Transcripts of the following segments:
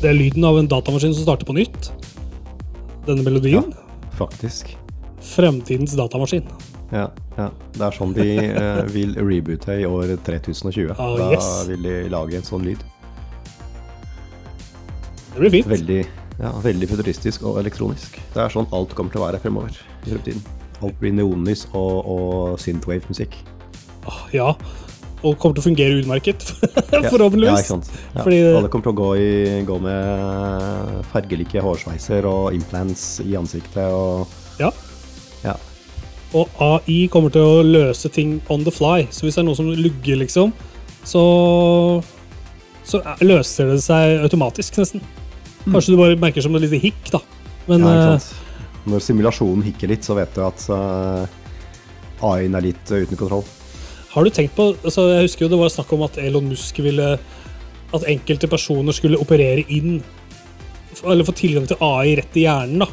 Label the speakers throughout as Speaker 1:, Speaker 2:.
Speaker 1: Det er lyden av en datamaskin som starter på nytt. Denne melodien.
Speaker 2: Ja, Faktisk.
Speaker 1: Fremtidens datamaskin.
Speaker 2: Ja, ja. Det er sånn de eh, vil reboote i år 3020.
Speaker 1: Ah,
Speaker 2: da
Speaker 1: yes.
Speaker 2: vil de lage en sånn lyd.
Speaker 1: Det blir fint.
Speaker 2: Veldig, ja, veldig futuristisk og elektronisk. Det er sånn alt kommer til å være fremover i fremtiden. Alt blir neonlys og, og synthwave-musikk.
Speaker 1: Ah, Ja. Og kommer til å fungere utmerket, forhåpentligvis.
Speaker 2: Ja? Ja.
Speaker 1: Fordi
Speaker 2: Alle kommer til å gå, i, gå med fargelike hårsveiser og implants i ansiktet og
Speaker 1: Ja.
Speaker 2: Ja.
Speaker 1: Og AI kommer til å løse ting on the fly. Så hvis det er noe som lugger, liksom, så Så er- løser det seg automatisk, nesten. Kanskje du bare merker som et lite hikk, da. Men
Speaker 2: Mm. ja,
Speaker 1: eh?
Speaker 2: Når simulasjonen hikker litt, så vet du at uh, AI-en er litt eh, uten kontroll.
Speaker 1: Har du tenkt på altså Jeg husker jo det var snakk om at Elon Musk ville At enkelte personer skulle operere inn Eller få tilgang til AI rett i hjernen, da.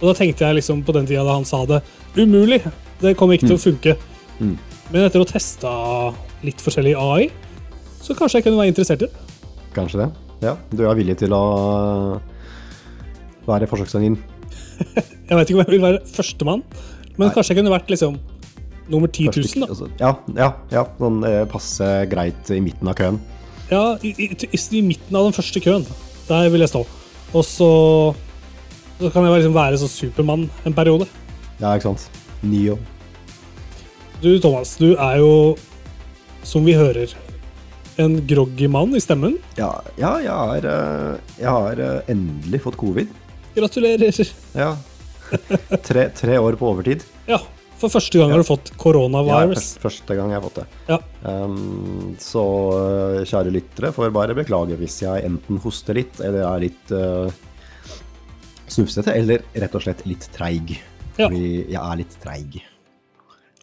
Speaker 1: Og da tenkte jeg liksom på den tida da han sa det Umulig! Det kommer ikke til å funke.
Speaker 2: Mm.
Speaker 1: Men etter å ha testa litt forskjellig AI, så kanskje jeg kunne være interessert i det.
Speaker 2: Kanskje det? Ja, du er villig til å være forsøkskanin?
Speaker 1: Jeg vet ikke om jeg vil være førstemann, men
Speaker 2: Nei.
Speaker 1: kanskje jeg kunne vært liksom nummer 10 000, da.
Speaker 2: Altså, ja, ja, ja. Sånn eh, passe greit i midten av køen.
Speaker 1: Ja, i, i, i, midten av den første køen. Der vil jeg stå. Og så, så kan jeg liksom være sånn Supermann en periode.
Speaker 2: Ja, ikke sant? Neo.
Speaker 1: Du, Thomas, du er jo, som vi hører, en groggy mann i stemmen.
Speaker 2: Ja, ja jeg har, eh, jeg har eh, endelig fått covid.
Speaker 1: Gratulerer.
Speaker 2: Ja. Tre, tre år på overtid.
Speaker 1: Ja, for første gang har du fått
Speaker 2: koronavirus.
Speaker 1: Ja,
Speaker 2: første, gang jeg har fått det.
Speaker 1: Ja.
Speaker 2: Um, så eh, kjære lyttere får bare beklage hvis jeg enten hoster litt, eller er litt uh, snufsete, eller rett og slett litt treig.
Speaker 1: Ja.
Speaker 2: Fordi jeg er litt treig.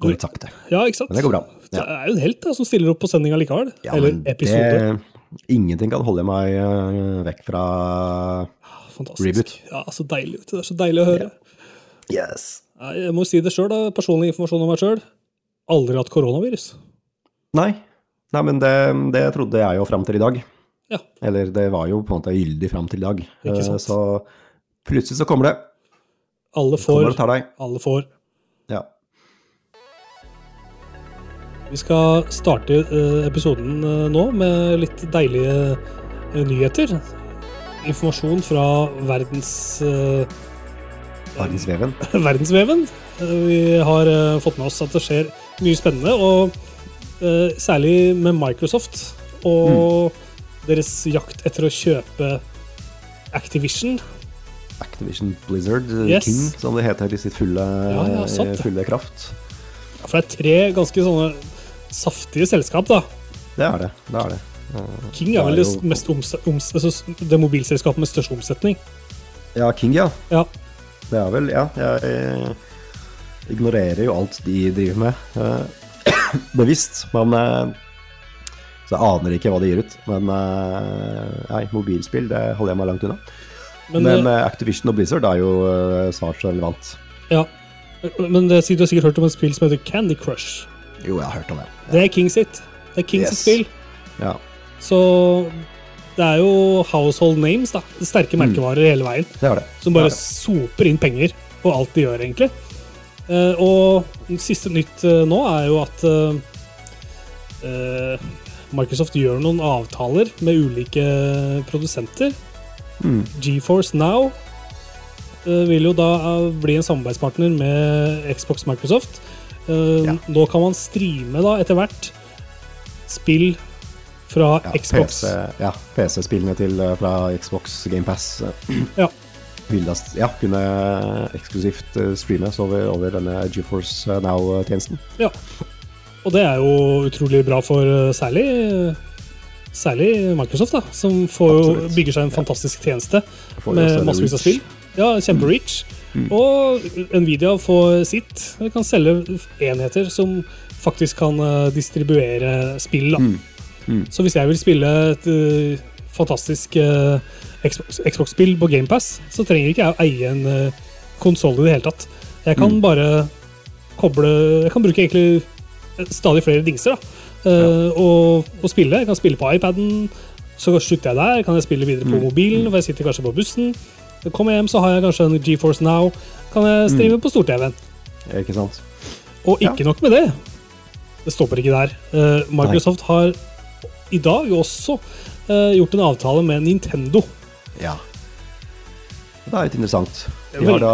Speaker 2: Går litt sakte.
Speaker 1: Ja, ikke sant?
Speaker 2: Men det går bra.
Speaker 1: Det er jo en helt da, som stiller opp på sendinga likevel.
Speaker 2: Ja,
Speaker 1: Eller episode.
Speaker 2: Det, ingenting kan holde meg uh, vekk fra
Speaker 1: Fantastisk.
Speaker 2: reboot.
Speaker 1: Ja, så deilig. Det er så deilig å høre.
Speaker 2: Yes.
Speaker 1: Jeg må si det sjøl. Personlig informasjon om meg sjøl. Aldri hatt koronavirus.
Speaker 2: Nei. Nei, men det, det trodde jeg jo fram til i dag.
Speaker 1: Ja.
Speaker 2: Eller det var jo på en måte gyldig fram til i dag.
Speaker 1: Ikke
Speaker 2: Eh,
Speaker 1: sant.
Speaker 2: Så plutselig så kommer det.
Speaker 1: Alle får.
Speaker 2: Det.
Speaker 1: Alle får.
Speaker 2: Ja.
Speaker 1: Vi skal starte eh, episoden eh, nå med litt deilige nyheter. Informasjon fra verdens
Speaker 2: Verdensveven.
Speaker 1: verdensveven. Vi har eh, fått med oss at det skjer mye spennende, og eh, særlig med Microsoft og deres jakt etter å kjøpe Activision.
Speaker 2: Activision Blizzard eh,
Speaker 1: Yes.
Speaker 2: King, som det heter i sitt fulle,
Speaker 1: Ja, ja, sant
Speaker 2: fulle kraft.
Speaker 1: For det er tre ganske sånne saftige selskap, da.
Speaker 2: Det er det. Det er det.
Speaker 1: King er vel
Speaker 2: det
Speaker 1: det,
Speaker 2: er jo-
Speaker 1: mest omse- oms- altså, det mobilselskapet med størst omsetning.
Speaker 2: Ja, King, ja.
Speaker 1: Ja.
Speaker 2: Det er vel Ja, jeg eh, ignorerer jo alt de driver med. eh, bevisst, men eh, Så jeg aner ikke hva de gir ut. Men nei, mobilspill det holder jeg meg langt unna.
Speaker 1: Men,
Speaker 2: Men, Activision og Blizzard er jo svart så relevant.
Speaker 1: ja. Men det, du har sikkert hørt om et spill som heter Candy Crush.
Speaker 2: Jo, jeg har hørt om det.
Speaker 1: Det er King sitt. Det er King
Speaker 2: Yes.
Speaker 1: sitt spill.
Speaker 2: Ja.
Speaker 1: Så det er jo household names, da. Sterke merkevarer hele veien.
Speaker 2: Det det.
Speaker 1: Som bare
Speaker 2: Det er
Speaker 1: soper inn penger på alt de gjør, egentlig. Eh, og siste nytt eh, nå er jo at uh, Microsoft gjør noen avtaler med ulike produsenter.
Speaker 2: Mm.
Speaker 1: GeForce Now vil jo da bli en samarbeidspartner med Xbox Microsoft.
Speaker 2: Ja.
Speaker 1: Nå kan man streame da etter hvert spill fra
Speaker 2: Ja,
Speaker 1: Xbox.
Speaker 2: PC, ja, PC-spillene til, eh, fra Xbox GamePass
Speaker 1: Ja.
Speaker 2: ja, kunne eksklusivt eh, streames over, over denne GeForce eh, Now-tjenesten.
Speaker 1: Ja. Og det er jo utrolig bra for særlig Særlig Microsoft, da, som får bygger seg en fantastisk tjeneste
Speaker 2: Får
Speaker 1: med massevis av spill. Ja, kjempereach.
Speaker 2: Mm.
Speaker 1: Og Nvidia får sitt. De kan selge enheter som faktisk kan distribuere spill. da.
Speaker 2: Mm. Mm.
Speaker 1: Så hvis jeg vil spille et uh, fantastisk uh, Xbox- Xbox-spill på GamePass, så trenger ikke jeg å eie en uh, konsoll i det hele tatt. Jeg kan
Speaker 2: Mm.
Speaker 1: bare koble Jeg kan bruke egentlig stadig flere dingser da, eh, og, og spille. Jeg kan spille på iPaden, Så slutter jeg der, kan jeg spille videre på
Speaker 2: Mm.
Speaker 1: mobilen, for jeg sitter kanskje på bussen. Kommer jeg hjem, så har jeg kanskje en GeForce Now. Kan jeg streame på stor-TV-en.
Speaker 2: Ikke sant?
Speaker 1: Og ikke nok med det. Det stopper ikke der. Eh, Microsoft har i dag også eh, gjort en avtale med Nintendo.
Speaker 2: Ja. Det er litt interessant.
Speaker 1: Er
Speaker 2: De har da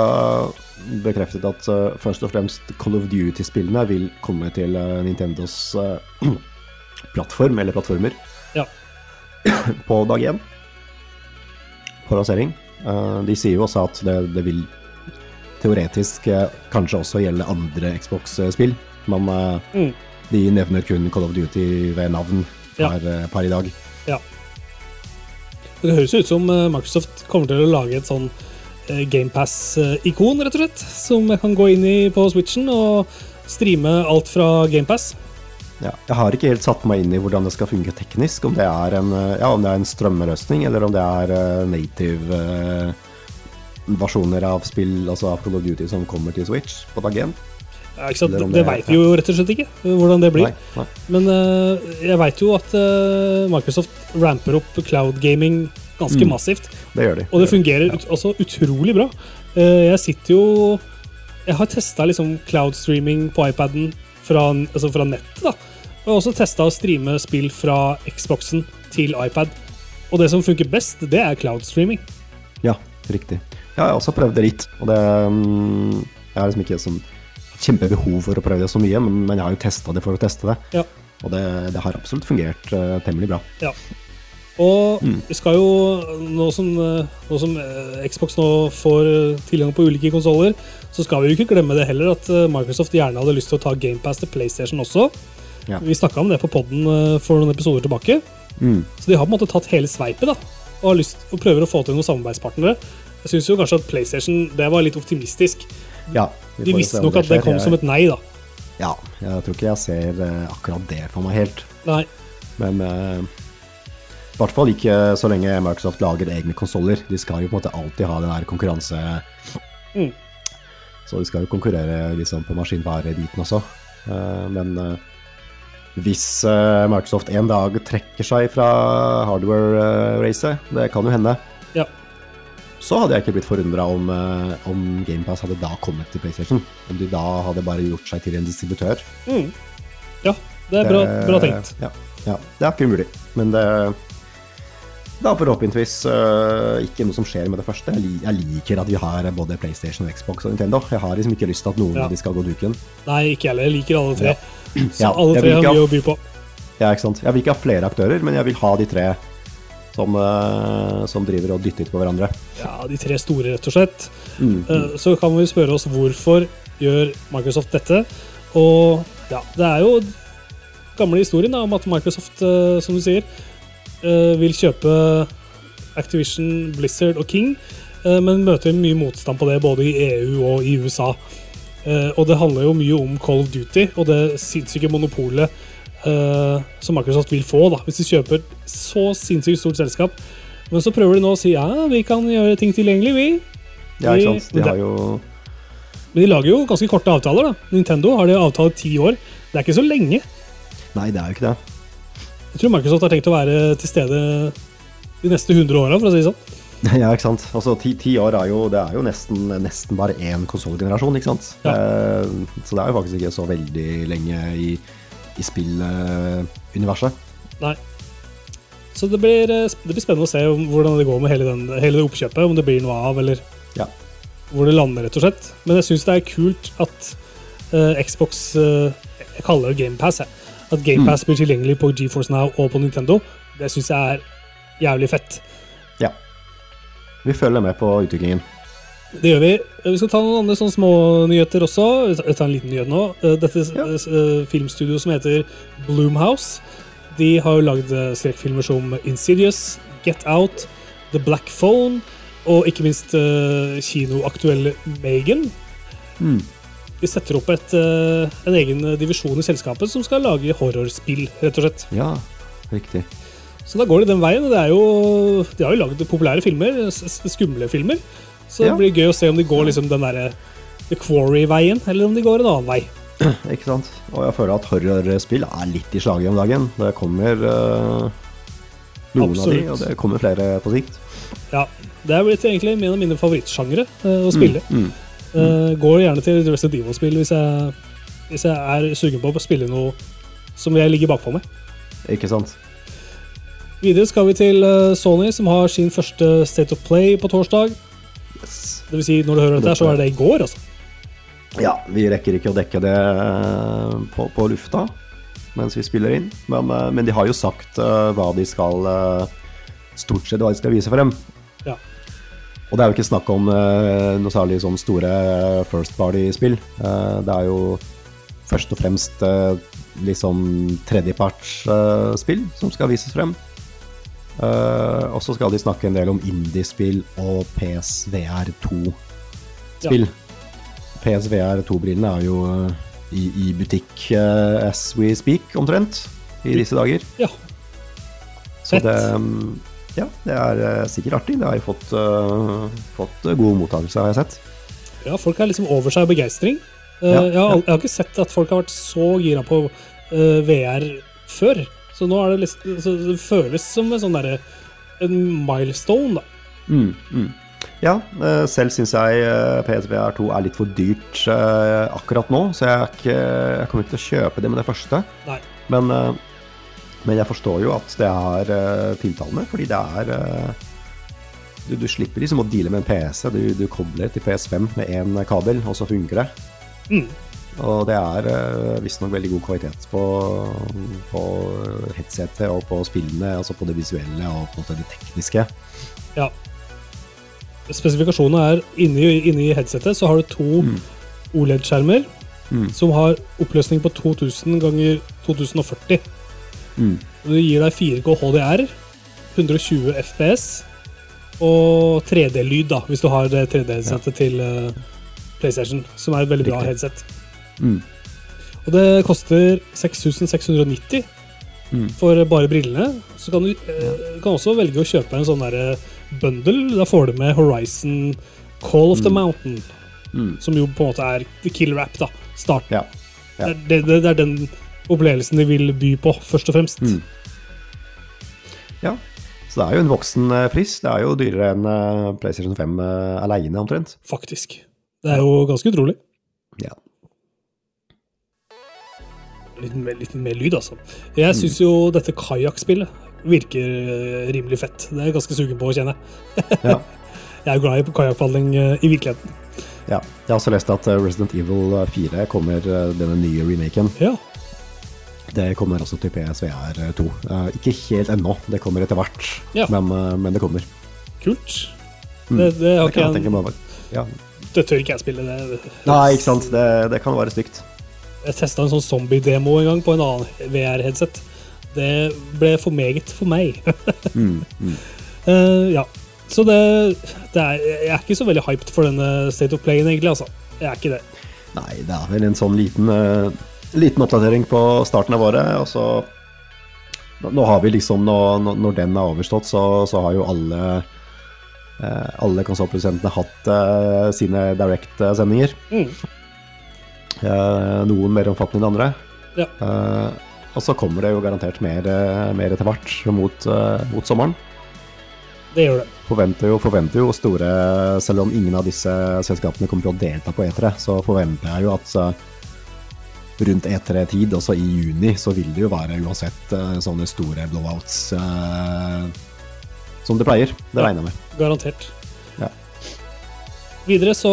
Speaker 2: bekreftet at uh, først og fremst Call of Duty-spillene vil komme til uh, Nintendos uh, plattform, eller plattformer,
Speaker 1: Ja.
Speaker 2: på dag én. På lansering. De sier jo også at det, det vil teoretisk kanskje også gjelde andre Xbox-spill, men
Speaker 1: Mm.
Speaker 2: de nevner kun Call of Duty ved navn. Per, ja. per i dag.
Speaker 1: Det høres ut som eh, Microsoft kommer til å lage et sånn GamePass-ikon, rett og slett. Som jeg kan gå inn i på Switchen og streame alt fra GamePass.
Speaker 2: Ja, jeg har ikke helt satt meg inn i hvordan det skal fungere teknisk. Om det er en, eh, ja, om det er en strømmeløsning, eller om det er eh, native eh, versjoner av spill, altså av Call of Duty som kommer til Switch på dag én.
Speaker 1: Ja, ikke sant? Det
Speaker 2: det-
Speaker 1: veit vi jo rett og slett ikke, hvordan det blir.
Speaker 2: Nei, nei.
Speaker 1: Men uh, jeg veit jo at uh, Microsoft ramper opp cloud gaming ganske
Speaker 2: Mm.
Speaker 1: massivt.
Speaker 2: Det gjør de.
Speaker 1: Og det fungerer
Speaker 2: Ja.
Speaker 1: ut, også utrolig bra. Uh, jeg sitter jo Jeg har testa liksom cloud streaming på iPaden fra, altså fra nettet. da. Og jeg har også testa å streame spill fra Xboxen til iPad. Og det som funker best, det er cloud streaming.
Speaker 2: Ja, riktig. Ja, jeg har også prøvd det litt, og det um, har liksom ikke sånn kjempebehov for å prøve det så mye, men, men jeg har jo testa det for å teste det.
Speaker 1: Ja.
Speaker 2: Og det, det har absolutt fungert uh, temmelig bra.
Speaker 1: Og
Speaker 2: Mm.
Speaker 1: vi skal jo, nå som, eh, nå som eh, Xbox nå får tilgang på ulike konsoller, så skal vi jo ikke glemme det heller at Microsoft gjerne hadde lyst til å ta GamePass til PlayStation også.
Speaker 2: Ja.
Speaker 1: Vi snakka om det på poden for noen episoder tilbake.
Speaker 2: Mm.
Speaker 1: Så de har på en måte tatt hele sveipet da, og, har lyst, og prøver å få til noen samarbeidspartnere. Jeg syns kanskje at PlayStation det var litt optimistisk.
Speaker 2: Ja, vi
Speaker 1: De visste nok at det kom
Speaker 2: Jeg-
Speaker 1: som et nei, da.
Speaker 2: Ja, jeg tror ikke jeg ser eh, akkurat det for meg helt.
Speaker 1: Nei.
Speaker 2: Men uh, i hvert fall ikke så lenge Microsoft lager egne konsoller. De skal jo på en måte alltid ha den der konkurranse...
Speaker 1: Mm.
Speaker 2: Så de skal jo konkurrere liksom på maskinvarebiten også. Uh, men uh, hvis uh, Microsoft en dag trekker seg fra hardware-racet, det kan jo hende. Så hadde jeg ikke blitt forundra om, uh, om GamePass hadde da kommet til PlayStation. Om de da hadde bare gjort seg til en distributør.
Speaker 1: Mm. Ja, det er bra,
Speaker 2: Det-
Speaker 1: bra tenkt.
Speaker 2: Ja, ja, det er ikke umulig. Men det, det er forhåpentligvis uh, ikke noe som skjer med det første. Jeg, jeg liker at vi har både PlayStation, Xbox og Nintendo. Jeg har liksom ikke lyst til at noen
Speaker 1: Ja.
Speaker 2: av de skal gå duken.
Speaker 1: Nei, ikke heller. Jeg liker alle tre. Så
Speaker 2: Ja,
Speaker 1: alle tre har mye å by på.
Speaker 2: Ja, ikke sant? Jeg vil ikke ha flere aktører, men jeg vil ha de tre som, øh, som driver og dytter på hverandre.
Speaker 1: Ja, De tre store, rett og slett.
Speaker 2: Mm, mm.
Speaker 1: Eh, Så kan vi spørre oss hvorfor gjør Microsoft dette. Og ja, det er jo gamle historien da, om at Microsoft, eh, som du sier, eh, vil kjøpe Activision, Blizzard og King, eh, men møter mye motstand på det både i EU og i USA. Eh, Og det handler jo mye om Call of Duty og det sinnssyke monopolet eh, som Microsoft vil få da, hvis de kjøper så sinnssykt stort selskap. Men så prøver de nå å si ja, vi kan gjøre ting tilgjengelig, vi.
Speaker 2: Ja, ikke sant? De har jo
Speaker 1: Men de lager jo ganske korte avtaler. da. Nintendo har de avtale ti år. Det er ikke så lenge.
Speaker 2: Nei, det er jo ikke det.
Speaker 1: Jeg tror Microsoft har tenkt å være til stede de neste 100 åra, for å si det sånn.
Speaker 2: Ja, ikke sant. Altså, ti, ti år er jo, det er jo nesten, nesten bare én konsollgenerasjon, ikke sant.
Speaker 1: Ja.
Speaker 2: Eh, så det er jo faktisk ikke så veldig lenge i, i spilluniverset.
Speaker 1: Nei. Så det blir, eh, det blir spennende å se hvordan det går med hele, den, hele det oppkjøpet. Om det blir noe av, eller
Speaker 2: Ja.
Speaker 1: hvor det lander, rett og slett. Men jeg syns det er kult at uh, Xbox uh, Jeg kaller det GamePass. At GamePass blir tilgjengelig på GeForce Now og på Nintendo. Det syns jeg er jævlig fett.
Speaker 2: ja. Vi følger med på utviklingen.
Speaker 1: Det gjør vi. Vi skal ta noen andre sånne små nyheter også. Jeg tar en liten nyhet nå. Eh, Dette
Speaker 2: Ja.
Speaker 1: eh, filmstudioet som heter Bloomhouse, de har jo lagd eh, skrekkfilmer som Insidious, Get Out, The Black Phone og ikke minst eh, kinoaktuelle Megan.
Speaker 2: Mm.
Speaker 1: De setter opp et, eh, en egen divisjon i selskapet som skal lage horrorspill, rett og slett.
Speaker 2: Ja, riktig.
Speaker 1: Så da går de den veien. og Det er jo, de har jo lagd populære filmer, skumle filmer. Så
Speaker 2: Ja.
Speaker 1: det blir gøy å se om de går liksom den derre The Quarry-veien, eller om de går en annen vei.
Speaker 2: Ikke sant? Og jeg føler at horrorspill er litt i slaget om dagen. Det kommer, uh, Noen av de, og det kommer flere på sikt.
Speaker 1: Ja, Det er blitt egentlig en av mine favorittsjangre uh, å spille.
Speaker 2: Mm,
Speaker 1: Eh, går gjerne til Resident Evil-spill hvis, hvis jeg er sugen på å spille noe som jeg ligger bakpå med.
Speaker 2: ikke sant?
Speaker 1: Videre skal vi til eh, Sony, som har sin første State of Play på torsdag.
Speaker 2: Yes.
Speaker 1: Det vil si, når du hører dette, så er det i går, altså.
Speaker 2: Ja, vi rekker ikke å dekke det eh, på, på lufta mens vi spiller inn, men, eh, men de har jo sagt eh, hva de skal Stort sett hva de skal vise frem.
Speaker 1: Ja.
Speaker 2: Og det er jo ikke snakk om noe særlig sånn store first party-spill. Det er jo først og fremst liksom tredjepartsspill som skal vises frem. Eh, og så skal de snakke en del om indiespill og PSVR2-spill. PSVR2-brillene er jo eh, i, i butikk uh, as we speak, omtrent, i disse dager.
Speaker 1: Ja.
Speaker 2: Så det mm, Ja, det er sikkert artig. Det har jo fått, uh, fått god mottakelse, har jeg sett.
Speaker 1: ja, folk er liksom over seg av begeistring. Uh,
Speaker 2: Ja,
Speaker 1: jeg, har,
Speaker 2: ja.
Speaker 1: jeg har ikke sett at folk har vært så gira på VR før. Så nå er det liksom så Det føles som en sånn derre En milestone, da.
Speaker 2: Mm, mm. Ja, eh, selv syns jeg eh, PSVR2 er litt for dyrt eh, akkurat nå, så jeg, ikke, jeg kommer ikke til å kjøpe det med det første. Men, men jeg forstår jo at det er tiltalende, fordi det er du, du slipper liksom å deale med en PC. Du, du kobler til PS5 med én kabel, og så funker det.
Speaker 1: Mm.
Speaker 2: Og det er uh, visstnok veldig god kvalitet på, på headsetet og på spillene, altså på det visuelle og på det tekniske.
Speaker 1: Ja. Spesifikasjonene er inni, inni headsetet så har du to
Speaker 2: Mm.
Speaker 1: OLED-skjermer
Speaker 2: Mm.
Speaker 1: som har oppløsning på 2000 ganger 2040.
Speaker 2: Mm.
Speaker 1: Det gir deg 4K HDR, 120 FPS og 3D-lyd, da, hvis du har det 3D-headsetet til eh, PlayStation, som er et veldig bra headset.
Speaker 2: Mm.
Speaker 1: Og det koster 6690
Speaker 2: Mm.
Speaker 1: for bare brillene. Så kan du eh, kan også velge å kjøpe en sånn der bundle. Da får du med Horizon Call of the
Speaker 2: Mm.
Speaker 1: Mountain,
Speaker 2: Mm.
Speaker 1: som jo på en måte er the killer app, da. Starten.
Speaker 2: Ja. Ja.
Speaker 1: Det, det, det er den opplevelsen de vil by på, først og fremst.
Speaker 2: Mm. Ja, så det er jo en voksen eh, pris. Det er jo dyrere enn eh, PlayStation 5 uh, aleine, omtrent.
Speaker 1: Faktisk. Det er jo ganske utrolig. Litt, mer- litt mer lyd, altså. Jeg syns jo dette kajakkspillet virker eh, rimelig fett. Det er jeg ganske sugen på å kjenne.
Speaker 2: Ja.
Speaker 1: Jeg er glad i kajakkpadling eh, i virkeligheten.
Speaker 2: ja. Jeg har også lest at eh, Resident Evil 4 kommer, denne nye remaken.
Speaker 1: Ja,
Speaker 2: Det kommer også til PSVR2. Eh, ikke helt ennå, det kommer etter hvert,
Speaker 1: Ja.
Speaker 2: men, men det kommer.
Speaker 1: kult.
Speaker 2: Mm.
Speaker 1: Det, det, har
Speaker 2: Det kan
Speaker 1: ikke
Speaker 2: jeg meg. Ja.
Speaker 1: det tør ikke jeg spille. Det.
Speaker 2: Nei, ikke sant. Det, det kan være stygt.
Speaker 1: Jeg testa en sånn zombie-demo en gang på en annen VR-headset. Det ble for meget for meg.
Speaker 2: Mm, mm.
Speaker 1: Uh, ja. Så det, det er, Jeg er ikke så veldig hyped for denne State of Play-en, egentlig. altså. Jeg er ikke det.
Speaker 2: Nei, det er vel en sånn liten, uh, liten oppdatering på starten av året, og så Nå har vi liksom, nå, nå- Når den er overstått, så, så har jo alle eh, alle konsollprodusentene hatt eh, sine direct-sendinger.
Speaker 1: Mm.
Speaker 2: Eh, noen mer omfattende enn andre.
Speaker 1: Ja.
Speaker 2: Eh, og så kommer det jo garantert mer, eh, mer etter hvert mot, mot sommeren.
Speaker 1: Det gjør det.
Speaker 2: Forventer jo, forventer jo store Selv om ingen av disse selskapene kommer til å delta på E3, så forventer jeg jo at rundt E3-tid, også i juni, så vil det jo være uansett sånne store blowouts eh, som det pleier. Det regner jeg med.
Speaker 1: Garantert.
Speaker 2: Ja.
Speaker 1: Videre så,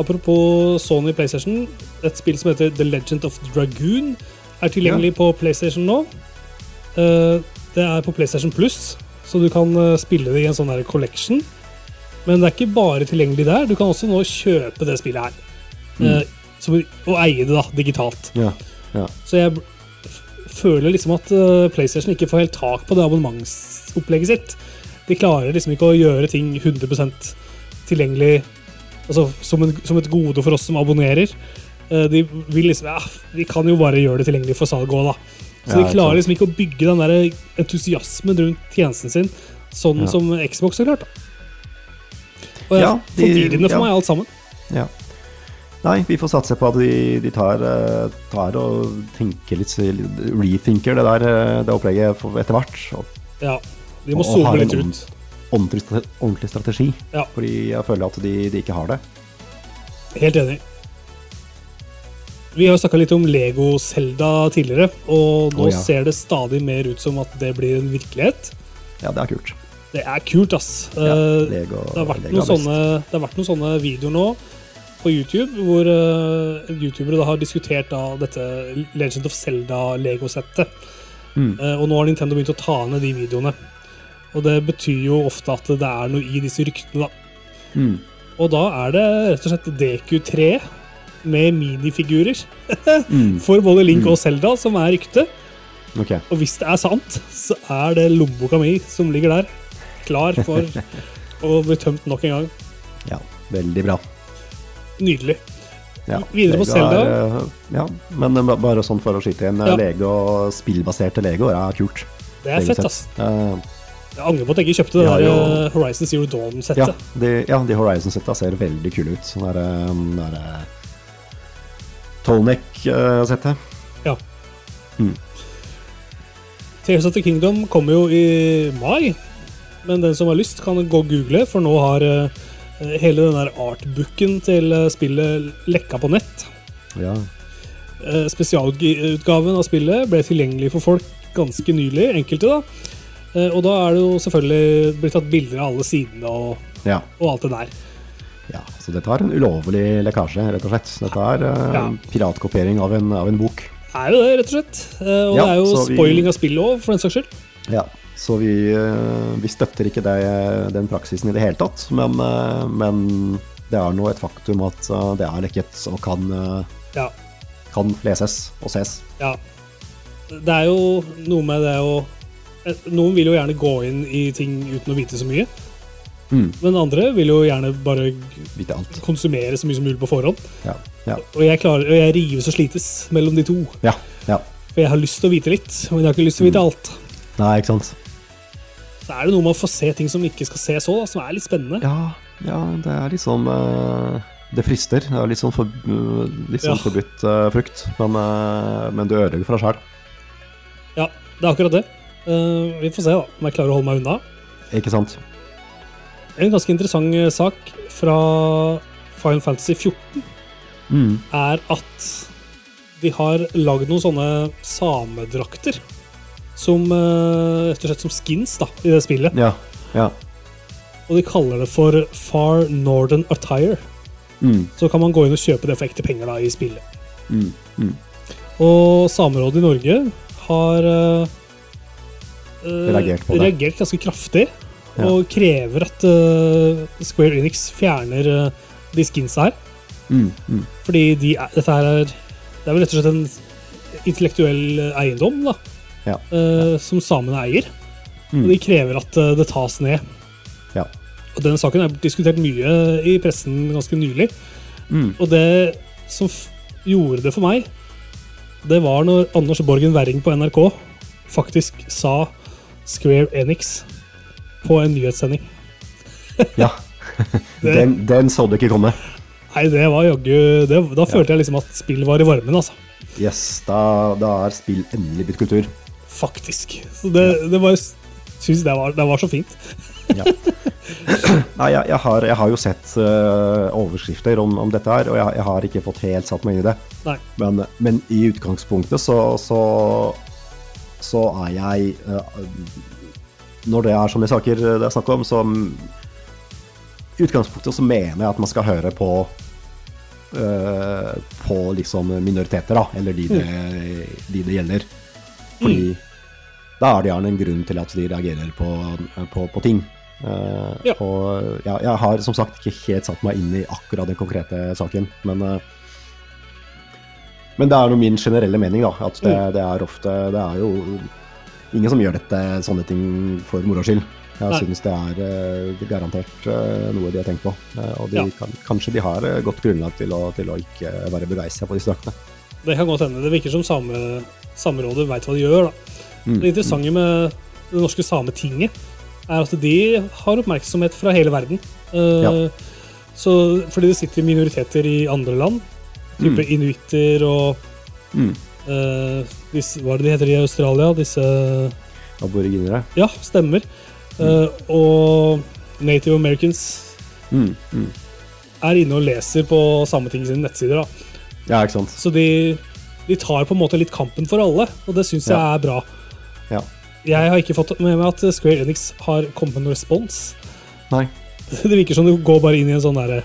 Speaker 1: apropos Sony PlayStation, et spill som heter The Legend of Dragoon er tilgjengelig på PlayStation nå. Eh, Det er på PlayStation Plus, så du kan eh, spille det i en sånn her collection. Men det er ikke bare tilgjengelig der. Du kan også nå kjøpe det spillet her. Mm. som, og eie det da, digitalt.
Speaker 2: Ja. ja.
Speaker 1: Så jeg føler liksom at eh, PlayStation ikke får helt tak på det abonnementsopplegget sitt. De klarer liksom ikke å gjøre ting 100% tilgjengelig altså som, en, som et gode for oss som abonnerer. Eh, de vil liksom Ja, vi kan jo bare gjøre det tilgjengelig for salg òg, da. Så de klarer liksom ikke å bygge den der entusiasmen rundt tjenesten sin sånn
Speaker 2: Ja.
Speaker 1: som Xbox har klart. da. Og det er
Speaker 2: Ja, de-
Speaker 1: forvirrende for meg, alt sammen.
Speaker 2: ja. Nei, vi får satse på at de, de tar, eh, tar og tenker litt Rethinker det der eh, det opplegget etter hvert. Og,
Speaker 1: Ja. De må zoome litt ut.
Speaker 2: Ordentlig, ordentlig strategi.
Speaker 1: Ja.
Speaker 2: Fordi jeg føler at de, de ikke har det.
Speaker 1: Helt enig. Vi har snakka litt om Lego Zelda tidligere, og nå
Speaker 2: oh, ja.
Speaker 1: ser det stadig mer ut som at det blir en virkelighet.
Speaker 2: Ja, det er kult.
Speaker 1: Det er kult, ass.
Speaker 2: Ja,
Speaker 1: Eh,
Speaker 2: Lego,
Speaker 1: det, har
Speaker 2: Lego
Speaker 1: sånne, det har vært noen sånne videoer nå på YouTube hvor uh, youtubere da har diskutert da dette Legend of Zelda-Lego-settet.
Speaker 2: Mm.
Speaker 1: Uh, og nå har Nintendo begynt å ta ned de videoene. Og det betyr jo ofte at det er noe i disse ryktene, da.
Speaker 2: Mm.
Speaker 1: Og da er det rett og slett DQ3 med minifigurer
Speaker 2: Mm.
Speaker 1: for både Link og Zelda som er rykte.
Speaker 2: Okay.
Speaker 1: Og hvis det er sant, så er det lommeboka mi som ligger der, klar for å bli tømt nok en gang.
Speaker 2: Ja, veldig bra.
Speaker 1: Nydelig.
Speaker 2: Ja,
Speaker 1: Videre på
Speaker 2: Selda.
Speaker 1: Zelda.
Speaker 2: eh, ja, men eh, bare sånn for å skyte inn. eh,
Speaker 1: Ja.
Speaker 2: Lego, spillbaserte Legoer er kult.
Speaker 1: Det er
Speaker 2: Lego
Speaker 1: fett, ass. Jeg angrer på at jeg ikke kjøpte det
Speaker 2: De
Speaker 1: der
Speaker 2: jo-
Speaker 1: eh, Horizon Zero Dawn-settet.
Speaker 2: de, ja, de Horizon-setta ser veldig kule ut. Sånn der, eh, der eh, Tolnek-settet.
Speaker 1: Ja.
Speaker 2: Mm.
Speaker 1: Tears of the Kingdom kommer jo i mai, men den som har lyst, kan gå og google, for nå har hele den der artbooken til spillet lekka på nett.
Speaker 2: Ja.
Speaker 1: Spesialutgaven av spillet ble tilgjengelig for folk ganske nylig, enkelte da. Eh, Og da er det jo selvfølgelig blitt tatt bilder av alle sidene og,
Speaker 2: ja.
Speaker 1: og alt det der.
Speaker 2: Ja, så dette er en ulovlig lekkasje, rett og slett. Dette er uh,
Speaker 1: Ja.
Speaker 2: piratkopiering av en, av en bok.
Speaker 1: Er jo det, rett og slett. Eh, Og
Speaker 2: Ja,
Speaker 1: det er jo
Speaker 2: spoiling vi-
Speaker 1: av spillet òg, for den saks skyld.
Speaker 2: Ja, så vi, vi støtter ikke det, den praksisen i det hele tatt, men, men det er nå et faktum at det er lekket og kan,
Speaker 1: Ja.
Speaker 2: kan leses og ses.
Speaker 1: Ja. Det er jo noe med det å Noen vil jo gjerne gå inn i ting uten å vite så mye.
Speaker 2: Mm,
Speaker 1: Men andre vil jo gjerne bare
Speaker 2: vite alt.
Speaker 1: konsumere så mye som mulig på forhånd.
Speaker 2: Ja, ja,
Speaker 1: Og jeg, klarer, og jeg rives og slites mellom de to.
Speaker 2: ja. ja.
Speaker 1: For jeg har lyst til å vite litt, men jeg har ikke lyst til å vite alt.
Speaker 2: Nei, ikke sant?
Speaker 1: Så er det noe med å få se ting som ikke skal se så, da, som er litt spennende.
Speaker 2: Ja, ja det er liksom uh, Det frister. Det er litt sånn, for, eh, litt sånn forbudt uh, frukt, men, uh, men du ødelegger for deg sjæl.
Speaker 1: Ja, det er akkurat det. Eh, vi får se da, om jeg klarer å holde meg unna.
Speaker 2: Ikke sant?
Speaker 1: En ganske interessant eh, sak fra Final Fantasy 14
Speaker 2: Mm.
Speaker 1: er at de har lagd noen sånne samedrakter. Som eh, rett og slett som skins da, i det spillet.
Speaker 2: Ja. ja.
Speaker 1: Og de kaller det for Far Northern Attire.
Speaker 2: Mm.
Speaker 1: Så kan man gå inn og kjøpe det for ekte penger da, i spillet.
Speaker 2: Mm. Mm.
Speaker 1: Og Samerådet i Norge har eh,
Speaker 2: Reagert på det.
Speaker 1: reagert ganske kraftig.
Speaker 2: Ja.
Speaker 1: Og krever at eh, Square Enix fjerner eh, de skinsa her.
Speaker 2: Mm. Mm.
Speaker 1: Fordi de er, dette her er Det er vel rett og slett en intellektuell eiendom da,
Speaker 2: Ja.
Speaker 1: uh, som samene eier.
Speaker 2: Mm.
Speaker 1: Og de krever at eh, det tas ned.
Speaker 2: Ja.
Speaker 1: Og denne saken er diskutert mye i pressen ganske nylig.
Speaker 2: Mm.
Speaker 1: Og det som gjorde det for meg, det var når Anders Borgen Werring på NRK faktisk sa Square Enix på en nyhetssending.
Speaker 2: Ja. Den, den så du ikke komme.
Speaker 1: Nei, det var jaggu det, Da følte jeg liksom at spill var i varmen, altså.
Speaker 2: Yes, da, da er spill endelig blitt kultur.
Speaker 1: Faktisk. Så det, det var Syns det det var så fint.
Speaker 2: Ja. Nei, jeg, jeg, har, jeg har jo sett uh, overskrifter om, om dette her, og jeg, jeg har ikke fått helt satt meg inn i det. Men, men i utgangspunktet så, så, så er jeg eh, Når det er sånne saker det er snakk om, så I utgangspunktet så mener jeg at man skal høre på eh, på liksom minoriteter, da, eller de det, de det gjelder. Fordi da er det gjerne en grunn til at de reagerer på, på, på ting. Uh,
Speaker 1: Ja.
Speaker 2: Og ja, jeg har som sagt ikke helt satt meg inn i akkurat den konkrete saken, men eh, men det er noe min generelle mening, da. At det, det er ofte Det er jo ingen som gjør dette sånne ting for moro skyld. Jeg
Speaker 1: Nei.
Speaker 2: synes det er uh, garantert uh, noe de har tenkt på. Uh, og de
Speaker 1: Ja.
Speaker 2: kan, kanskje de har godt grunnlag til å, til å ikke være begeistra på disse draktene.
Speaker 1: Det kan godt hende. Det virker som same, Samerådet veit hva de gjør. da.
Speaker 2: Mm.
Speaker 1: Det interessante med det norske Sametinget er at de har oppmerksomhet fra hele verden.
Speaker 2: Ja.
Speaker 1: så, fordi det sitter minoriteter i andre land, type
Speaker 2: Mm.
Speaker 1: inuitter og
Speaker 2: Mm.
Speaker 1: uh, disse, Hva er det de heter i Australia? Disse
Speaker 2: aboriginere.
Speaker 1: Ja, stemmer. Uh, og Native Americans
Speaker 2: Mm, mm.
Speaker 1: er inne og leser på Sametinget sine nettsider. da.
Speaker 2: Ja, ikke sant.
Speaker 1: Så de, de tar på en måte litt kampen for alle, og det syns jeg er bra.
Speaker 2: Ja.
Speaker 1: Jeg har ikke fått med meg at Square Enix har kommet med noen respons.
Speaker 2: Nei.
Speaker 1: Det virker som du går bare inn i en sånn der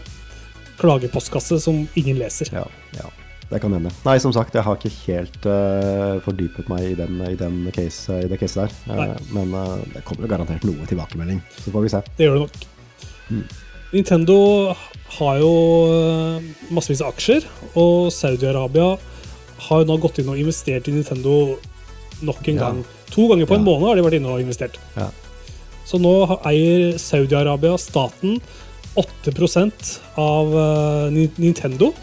Speaker 1: klagepostkasse som ingen leser.
Speaker 2: Ja, ja. Det kan hende. Nei, som sagt, jeg har ikke helt uh, fordypet meg i, den, i, den case, i det caset der.
Speaker 1: Uh,
Speaker 2: men uh, det kommer jo garantert noe tilbakemelding. Så får vi se.
Speaker 1: Det gjør det nok.
Speaker 2: Mm.
Speaker 1: Nintendo har jo massevis av aksjer, og Saudi-Arabia har jo nå gått inn og investert i Nintendo nok en
Speaker 2: Ja.
Speaker 1: gang. To ganger på en
Speaker 2: Ja.
Speaker 1: måned har de vært inne og investert.
Speaker 2: Ja.
Speaker 1: Så nå eier Saudi-Arabia, staten, 8 av eh, Nintendo.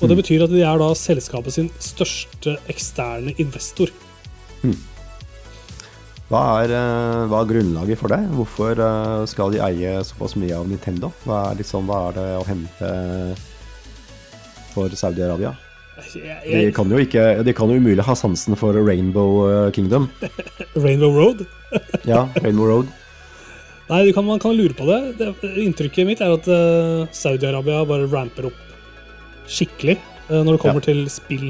Speaker 1: Og det
Speaker 2: Mm.
Speaker 1: betyr at de er da selskapet sin største eksterne investor.
Speaker 2: Hva er, eh, hva er grunnlaget for det? Hvorfor eh, skal de eie såpass mye av Nintendo? Hva er, liksom, hva er det å hente for Saudi-Arabia? De kan jo ikke, de kan jo umulig ha sansen for Rainbow Kingdom.
Speaker 1: Rainbow Road?
Speaker 2: Ja, Rainbow Road.
Speaker 1: Nei, kan, man kan lure på det. det inntrykket mitt er at uh, Saudi-Arabia bare ramper opp skikkelig uh, når det kommer til spill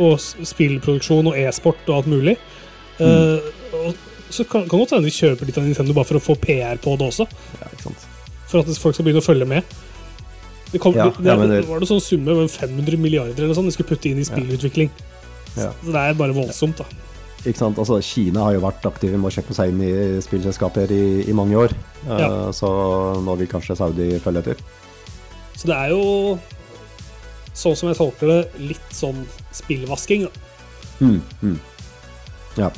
Speaker 1: og spillproduksjon og e-sport og alt mulig. Eh, og så kan kan godt hende de kjøper litt av Nintendo bare for å få PR på det også.
Speaker 2: Ja, ikke sant.
Speaker 1: For at folk skal begynne å følge med. Det, kom,
Speaker 2: Ja,
Speaker 1: det,
Speaker 2: ja,
Speaker 1: det,
Speaker 2: det-
Speaker 1: var det sånn summe med 500 milliarder eller sånn de skulle putte inn i spillutvikling.
Speaker 2: Ja.
Speaker 1: Så det er bare voldsomt, da.
Speaker 2: Ikke sant? Altså, Kina har jo vært aktive med å kjøpe seg inn i spillselskaper i, i mange år. Eh,
Speaker 1: Ja.
Speaker 2: Så nå vil kanskje Saudi følge etter.
Speaker 1: Så det er jo, sånn som jeg tolker det, litt sånn spillvasking. da.
Speaker 2: Mm, mm. Ja.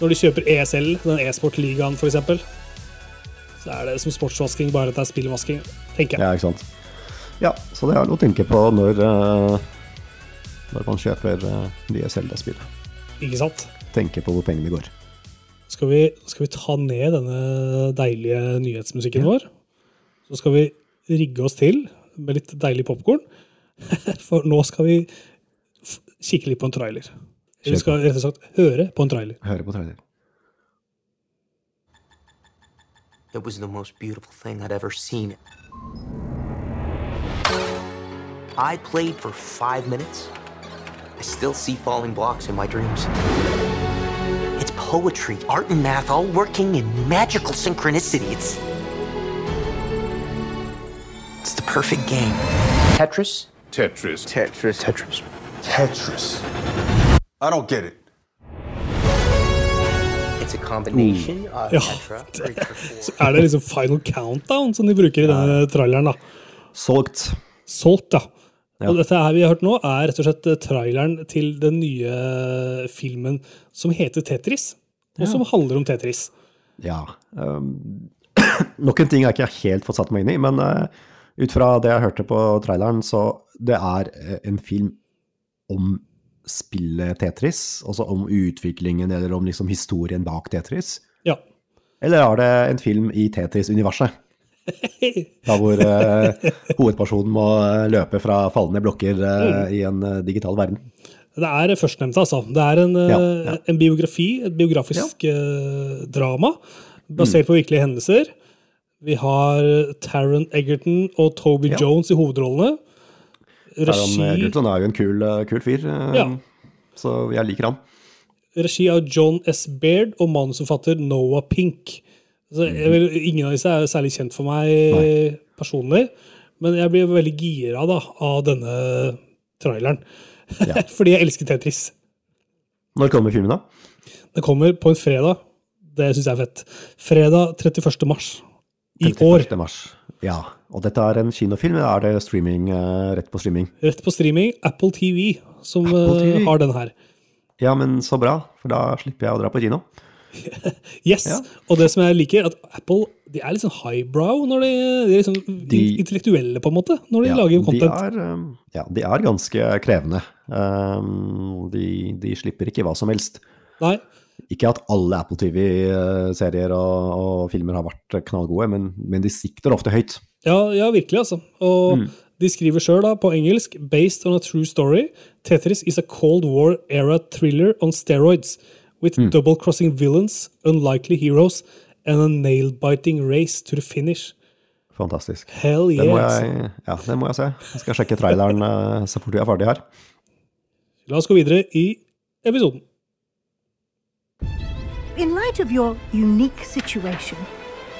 Speaker 1: Når de kjøper ESL, den e-sportligaen f.eks., så er det som sportsvasking, bare at det er spillvasking, tenker jeg.
Speaker 2: ja, ikke sant. Ja, så det er noe å tenke på når, eh, når man kjøper uh, nye Zelda-spill.
Speaker 1: Ikke sant?
Speaker 2: Tenke på hvor pengene går.
Speaker 1: Skal vi, skal vi ta ned denne deilige nyhetsmusikken
Speaker 2: Ja.
Speaker 1: vår? Så skal vi rigge oss til med litt deilig popkorn. For nå skal vi kikke litt på en trailer. Vi skal rett og slett høre på en trailer.
Speaker 2: Høre på trailer.
Speaker 3: It was the most beautiful thing I'd ever seen. I played for five minutes. I still see falling blocks in my dreams. It's poetry, art, and math all working in magical synchronicity. It's. It's the perfect game. Tetris?
Speaker 4: Tetris.
Speaker 3: Tetris. Tetris.
Speaker 4: Tetris. I don't get it.
Speaker 3: It's a combination of
Speaker 1: Ja,
Speaker 3: Tetra, three for.
Speaker 1: Er det liksom Final Countdown som de bruker i denne traileren? da?
Speaker 2: Solgt.
Speaker 1: Solgt, ja.
Speaker 2: Ja.
Speaker 1: Og dette her vi har hørt nå, er rett og slett eh, traileren til den nye filmen som heter Tetris, og som handler om Tetris.
Speaker 2: Ja. Um, noen ting har jeg ikke helt fått satt meg inn i, men uh, ut fra det jeg hørte på traileren, så det er en film om spillet Tetris, altså om utviklingen eller om liksom historien bak Tetris.
Speaker 1: Ja.
Speaker 2: Eller er det en film i Tetris-universet? Da hvor uh, hovedpersonen må uh, løpe fra fallende blokker uh, i en uh, digital verden.
Speaker 1: Det er førstnevnte, altså. Det er en, eh,
Speaker 2: Ja, ja.
Speaker 1: en biografi, et biografisk eh, drama, basert på virkelige hendelser. Vi har Taron Egerton og Toby
Speaker 2: Ja.
Speaker 1: Jones i hovedrollene.
Speaker 2: Taron
Speaker 1: Regi,
Speaker 2: Egerton er jo en kul, kul fyr,
Speaker 1: Ja.
Speaker 2: så jeg liker han.
Speaker 1: regi av John S. Baird og manusforfatter Noah Pink. Så jeg vil, ingen av disse er særlig kjent for meg.
Speaker 2: Nei.
Speaker 1: personlig, men jeg blir veldig gira da, av denne traileren.
Speaker 2: Ja.
Speaker 1: Fordi jeg elsker Tetris.
Speaker 2: Når kommer filmen, da?
Speaker 1: Det kommer på en fredag. Det syns jeg er fett. Fredag 31. mars i år.
Speaker 2: 31. mars. Ja. Og dette er en kinofilm, eller er det streaming, eh, rett på streaming?
Speaker 1: Rett på streaming. Apple TV, som
Speaker 2: Apple
Speaker 1: eh,
Speaker 2: TV.
Speaker 1: har den her.
Speaker 2: Ja, men så bra, for da slipper jeg å dra på kino.
Speaker 1: Yes!
Speaker 2: Ja.
Speaker 1: Og det som jeg liker, at Apple de er litt sånn highbrow når de, de er liksom
Speaker 2: De-
Speaker 1: intellektuelle, på en måte, når de
Speaker 2: Ja,
Speaker 1: lager
Speaker 2: de
Speaker 1: content.
Speaker 2: er, um, ja, de er ganske krevende. Um, de, de slipper ikke hva som helst.
Speaker 1: Nei,
Speaker 2: Ikke at alle Apple TV-serier og, og filmer har vært knallgode, men, men de sikter ofte høyt.
Speaker 1: Ja, ja, virkelig, altså. Og
Speaker 2: Mm.
Speaker 1: de skriver sjøl, på engelsk, 'Based on a true story, Tetris is a Cold War era thriller on steroids, with double-crossing villains, unlikely heroes, and a nail-biting race to the finish.
Speaker 2: Fantastisk.
Speaker 1: Hell
Speaker 2: Den må,
Speaker 1: yes.
Speaker 2: jeg, ja, den må jeg se. Jeg skal sjekke traileren eh, så fort vi er ferdig her.
Speaker 1: La oss gå videre i episoden.
Speaker 5: In light of your unique situation,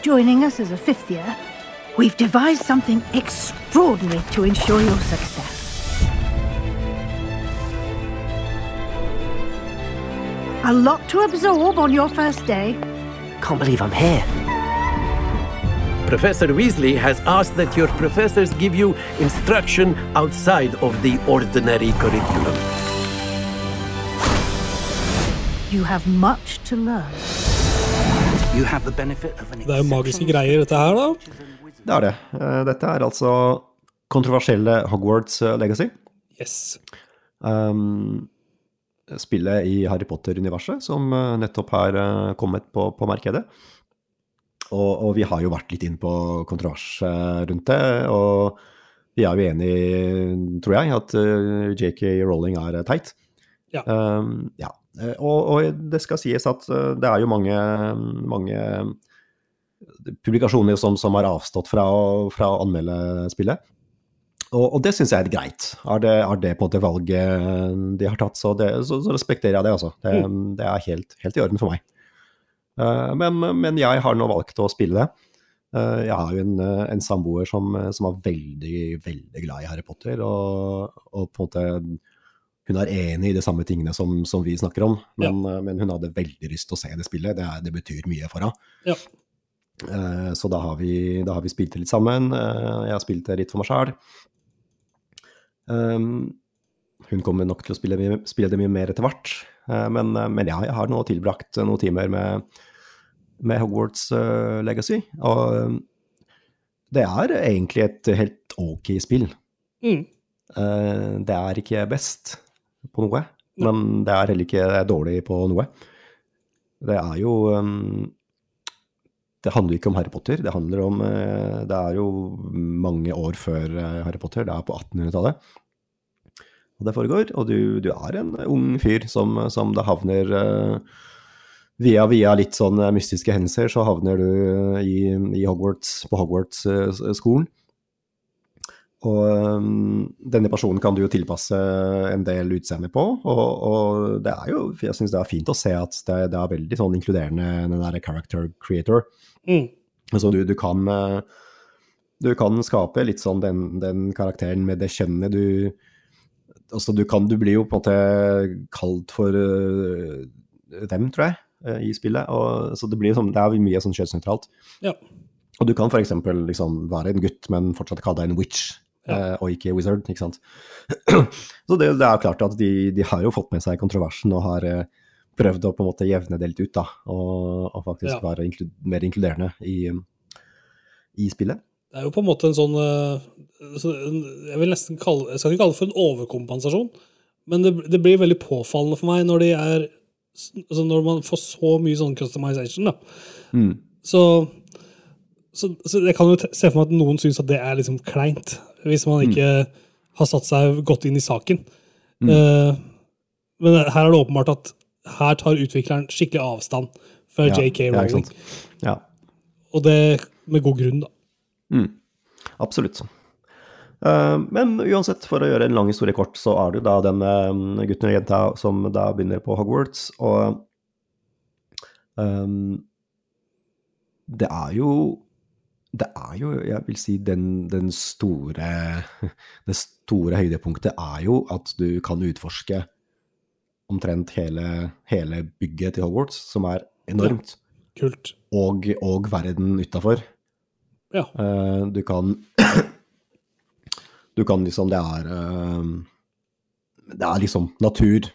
Speaker 5: joining us as a fifth year, we've devised something extraordinary to ensure your success. A lot to absorb on your first day.
Speaker 3: Can't believe I'm here.
Speaker 6: Professor Weasley has asked that your professors give you instruction outside of the ordinary curriculum.
Speaker 5: You have much to learn.
Speaker 3: You have the benefit of an
Speaker 1: Det er jo magiske greier, dette her, da.
Speaker 2: Det er det. Eh, Dette er altså kontroversielle Hogwarts eh, Legacy.
Speaker 1: Yes.
Speaker 2: Um, spillet i Harry Potter-universet som eh, nettopp har eh, kommet på, på markedet. Og, og vi har jo vært litt inn på kontrovers rundt det, og vi er jo enige, tror jeg, at eh, JK Rowling er teit.
Speaker 1: Ja.
Speaker 2: Um, ja. Og, og det skal sies at det er jo mange, mange publikasjoner som, som har avstått fra å, fra å anmelde spillet. Og, og det syns jeg er greit. Er det, er det på det valget de har tatt, så, det, så, så respekterer jeg det, altså. Det, det er helt, helt i orden for meg. Uh, men, men jeg har nå valgt å spille det. Uh, jeg har jo en, en samboer som, som er veldig, veldig glad i Harry Potter, og, og på en måte hun er enig i de samme tingene som, som vi snakker om, men, eh, men hun hadde veldig lyst til å se det spillet. Det, det betyr mye for henne.
Speaker 1: Ja.
Speaker 2: Uh, Så da har, vi, da har vi spilt det litt sammen. Uh, Jeg har spilt det litt for meg sjøl. Hun kommer nok til å spille, spille det mye mer etter hvert. Uh, Men, men ja, jeg har nå tilbrakt noen timer med, med Hogwarts uh, Legacy. Og det er egentlig et helt ok spill.
Speaker 1: Mm.
Speaker 2: Det er ikke best på noe, men det er heller ikke dårlig på noe. Det er jo um, Det handler ikke om Harry Potter. Det handler om eh, Det er jo mange år før eh, Harry Potter. Det er på 1800-tallet. Og det foregår. Og du, du er en ung fyr som, som det havner eh, Via via litt sånn mystiske hendelser så havner du i, i Hogwarts, på Hogwarts-skolen. Og denne personen kan du jo tilpasse en del utseende på, og, og det er jo, jeg syns det er fint å se at det, det er veldig sånn inkluderende, den der character creator.
Speaker 1: Mm.
Speaker 2: Altså du, du kan øh, du kan skape litt sånn den, den karakteren med det kjønnet du Altså du kan, du blir jo på en måte kalt for øh, dem, tror jeg, øh, i spillet. Og, så det blir sånn, det er mye sånn kjønnsnøytralt.
Speaker 1: Ja.
Speaker 2: Og du kan f.eks. Liksom være en gutt, men fortsatt kalle deg en witch,
Speaker 1: Ja.
Speaker 2: eh, og ikke wizard. ikke sant? Så det, det er klart at de, de har jo fått med seg kontroversen og har eh, prøvd å på en måte jevne det litt ut, da. Og, og faktisk
Speaker 1: Ja.
Speaker 2: være inklu mer inkluderende i, i spillet.
Speaker 1: Det er jo på en måte en sånn eh, Jeg vil nesten kalle Jeg skal ikke kalle det for en overkompensasjon, men det, det blir veldig påfallende for meg når de er altså Når man får så mye sånn customization, da.
Speaker 2: Mm.
Speaker 1: Så, så, så jeg kan jo se for meg at noen syns at det er liksom kleint, hvis man ikke har satt seg godt inn i saken. Eh, men her er det åpenbart at her tar utvikleren skikkelig avstand fra
Speaker 2: Ja,
Speaker 1: JK Rowling.
Speaker 2: Ja,
Speaker 1: Og det med god grunn, da.
Speaker 2: absolutt. sånn. men uansett, for å gjøre en lang historie kort, så er det da den eh, gutten og jenta som da begynner på Hogwarts, og um, det er jo det er jo, jeg vil si, den, den store Det store høydepunktet er jo at du kan utforske omtrent hele, hele bygget til Hogwarts, som er enormt,
Speaker 1: Kult.
Speaker 2: og, og verden utafor.
Speaker 1: Ja.
Speaker 2: Uh, du kan Du kan liksom Det er uh, Det er liksom natur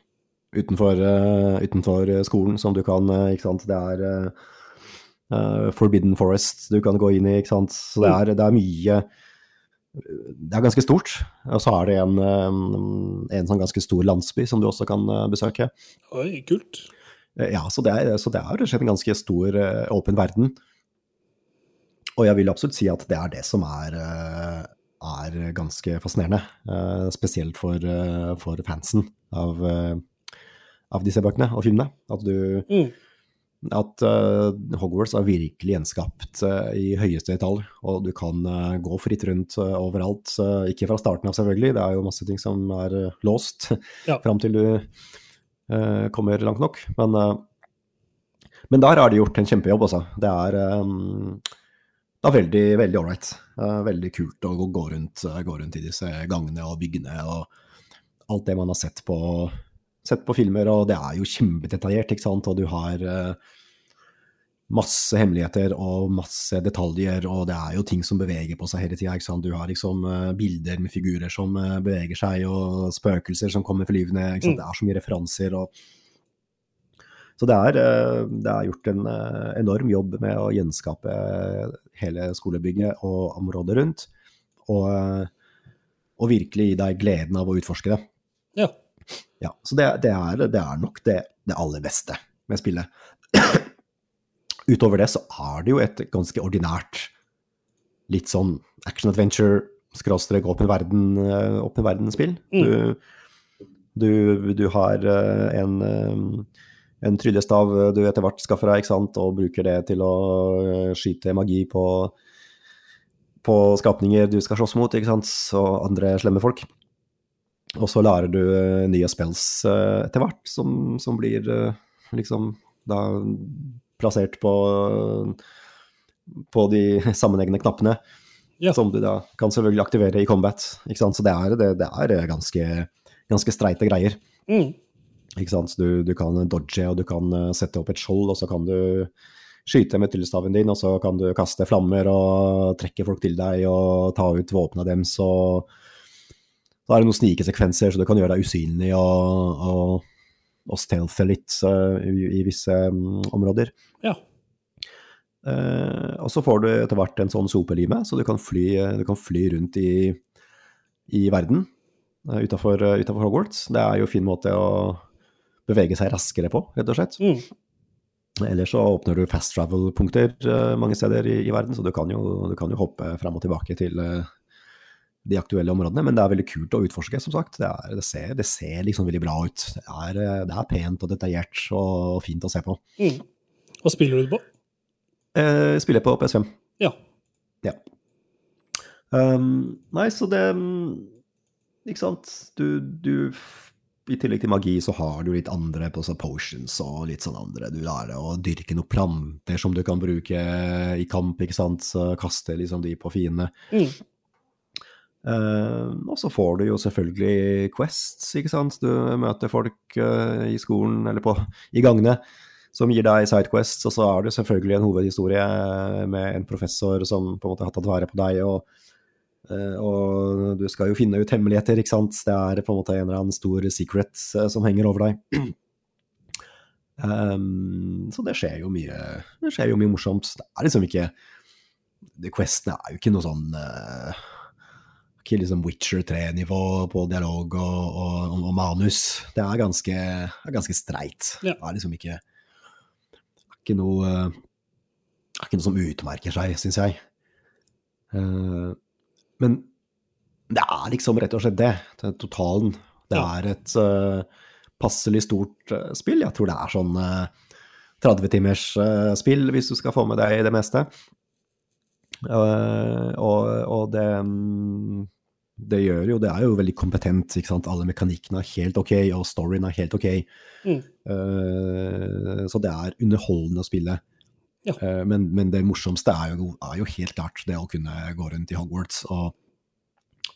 Speaker 2: utenfor, uh, utenfor skolen som du kan Ikke sant. Det er Forbidden Forest du kan gå inn i, ikke sant. Så det er, det er mye Det er ganske stort. Og så er det en, en sånn ganske stor landsby som du også kan eh, besøke.
Speaker 1: Oi, kult.
Speaker 2: Eh, Ja, så det er, så det er rett og slett en ganske stor, eh, åpen verden. Og jeg vil absolutt si at det er det som er, er ganske fascinerende. Spesielt for, for fansen av, av disse bøkene og filmene. At du
Speaker 1: Mm.
Speaker 2: At uh, Hogwarts er virkelig gjenskapt uh, i høyeste detalj, og du kan uh, gå fritt rundt overalt. ikke fra starten av, selvfølgelig, det er jo masse ting som er låst
Speaker 1: Ja.
Speaker 2: fram til du kommer langt nok. Men, men der har de gjort en kjempejobb, altså. Det er, um, det er veldig veldig ålreit. veldig kult å gå, rundt, gå rundt i disse gangene og byggene og alt det man har sett på sett på filmer, og det er jo kjempedetaljert, ikke sant, og du har eh, masse hemmeligheter og masse detaljer, og det er jo ting som beveger på seg hele tida. Du har liksom eh, bilder med figurer som eh, beveger seg, og spøkelser som kommer flyvende.
Speaker 1: Mm.
Speaker 2: Det er så mye referanser og Så det er, det er gjort en enorm jobb med å gjenskape hele skolebygget og området rundt, og, og virkelig gi deg gleden av å utforske det.
Speaker 1: Ja.
Speaker 2: Ja, så det, det, er, det er nok det, det aller beste med spillet. Utover det så er det jo et ganske ordinært, litt sånn action-adventure, skråstrek åpen verden-spill. åpen verden-spill. Du, du, du har eh, en, eh, en tryllestav du etter hvert skaffer deg, ikke sant, og bruker det til å eh, skyte magi på, på skapninger du skal slåss mot, ikke sant, og andre slemme folk. Og så lærer du eh, nye spells eh, etter hvert, som, som blir eh, liksom da plassert på, på de sammenhengende knappene.
Speaker 1: Ja.
Speaker 2: Som du da kan selvfølgelig aktivere i combat. Ikke sant? Så det er, det, det er ganske, ganske streite greier.
Speaker 1: Mm.
Speaker 2: Ikke sant? Så du, du kan dodge, og du kan sette opp et skjold, og så kan du skyte med tryllestaven din, og så kan du kaste flammer og trekke folk til deg og ta ut våpnene deres. og da er det noen snikesekvenser, så du kan gjøre deg usynlig og, og, og stealthe litt eh, i, i visse um, områder.
Speaker 1: Ja.
Speaker 2: Uh, og så får du etter hvert en sånn sopelime, så du kan fly, du kan fly rundt i, i verden uh, utafor Hogwarts. Det er jo en fin måte å bevege seg raskere på, rett og slett.
Speaker 1: Mm.
Speaker 2: Ellers så åpner du fast travel-punkter eh, mange steder i, i verden, så du kan jo, du kan jo hoppe fram og tilbake til eh, de aktuelle områdene. Men det er veldig kult å utforske, som sagt. Det, er, det, ser, det ser liksom veldig bra ut. Det er, eh, det er pent og detaljert og fint å se på.
Speaker 1: Mm. Hva spiller du på?
Speaker 2: Eh, spiller på PS5.
Speaker 1: Ja.
Speaker 2: Ja. Um, nei, så det mm, Ikke sant. Du, du I tillegg til magi så har du litt andre på så potions og litt sånn andre. Du lærer å dyrke noen planter som du kan bruke i kamp, ikke sant. Så kaste liksom de på fiendene.
Speaker 1: Mm.
Speaker 2: Eh, og så får du jo selvfølgelig quests, ikke sant. Du møter folk eh, i skolen eller på, i gangene som gir deg sidequests, og så er det selvfølgelig en hovedhistorie med en professor som på en måte har tatt vare på deg, og, eh, og du skal jo finne ut hemmeligheter, ikke sant. Det er på en måte en eller annen stor secret som henger over deg. Um, så det skjer jo mye Det skjer jo mye morsomt. Det er liksom ikke Questene er jo ikke noe sånn eh, Ikke liksom Witcher 3-nivå på dialog og, og, og, manus. Det er ganske, er ganske streit.
Speaker 1: Ja.
Speaker 2: Det er liksom ikke ikke noe er ikke noe som utmerker seg, syns jeg. Eh, men det er liksom rett og slett det. det totalen. Det er et eh, passelig stort eh, spill. Jeg tror det er sånn 30 timers eh, spill, hvis du skal få med deg det meste. Eh, og, og det mm, det gjør jo, det er jo veldig kompetent, ikke sant. Alle mekanikkene er helt ok, og storyen er helt ok.
Speaker 1: Mm.
Speaker 2: Uh, så det er underholdende å spille.
Speaker 1: Ja.
Speaker 2: Uh, men, men det morsomste er jo, er jo helt klart det å kunne gå rundt i Hogwarts og,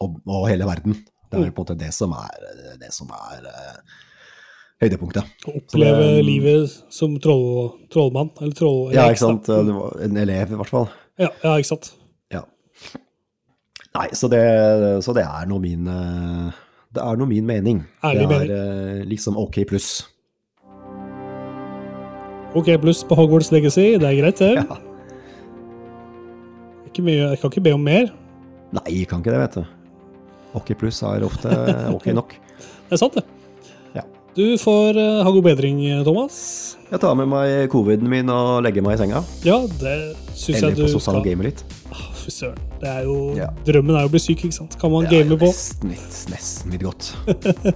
Speaker 2: og, og hele verden. Det er
Speaker 1: Mm.
Speaker 2: på en måte det som er, det som er uh, høydepunktet.
Speaker 1: Å oppleve
Speaker 2: det-
Speaker 1: livet som troll, trollmann. Eller troll...
Speaker 2: Ja, ikke sant.
Speaker 1: da.
Speaker 2: En elev, i hvert fall.
Speaker 1: Ja, ja, ikke sant.
Speaker 2: Nei, så det, så det er nå min eh, Det er nå min mening.
Speaker 1: Ærlig
Speaker 2: det er mening. liksom ok pluss.
Speaker 1: OK pluss på Hogwarts Legacy, det er greit, det.
Speaker 2: Ja.
Speaker 1: Ikke mye, jeg kan ikke be om mer.
Speaker 2: Nei, jeg kan ikke det, vet du. Ok pluss er ofte ok nok.
Speaker 1: Det er sant, det.
Speaker 2: Ja.
Speaker 1: Du får uh, ha god bedring, Thomas.
Speaker 2: Jeg tar med meg coviden min og legger meg i senga.
Speaker 1: Ja, det syns
Speaker 2: Eller
Speaker 1: jeg
Speaker 2: på
Speaker 1: du
Speaker 2: sosial
Speaker 1: skal.
Speaker 2: game litt.
Speaker 1: Fy søren. Det er jo
Speaker 2: Ja.
Speaker 1: Drømmen er jo å bli syk, ikke sant. Kan man game på?
Speaker 2: nesten litt, nesten litt godt.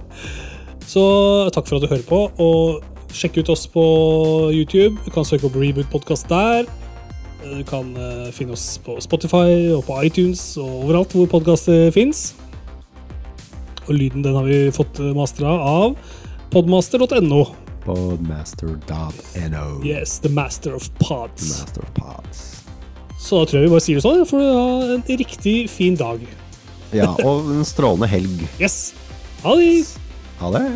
Speaker 1: Så takk for at du hører på, og sjekk ut oss på YouTube. Du kan søke opp Reboot Podcast der. Du kan uh, finne oss på Spotify og på iTunes og overalt hvor podkaster fins. Og lyden den har vi fått mastra av podmaster.no.
Speaker 2: Podmaster.no.
Speaker 1: Yes, the master of pods.
Speaker 2: The Master of Pods.
Speaker 1: Så da tror jeg vi bare sier det sånn. For du ha en riktig fin dag.
Speaker 2: Ja, og en strålende helg.
Speaker 1: Yes. Ha det!
Speaker 2: Ha det.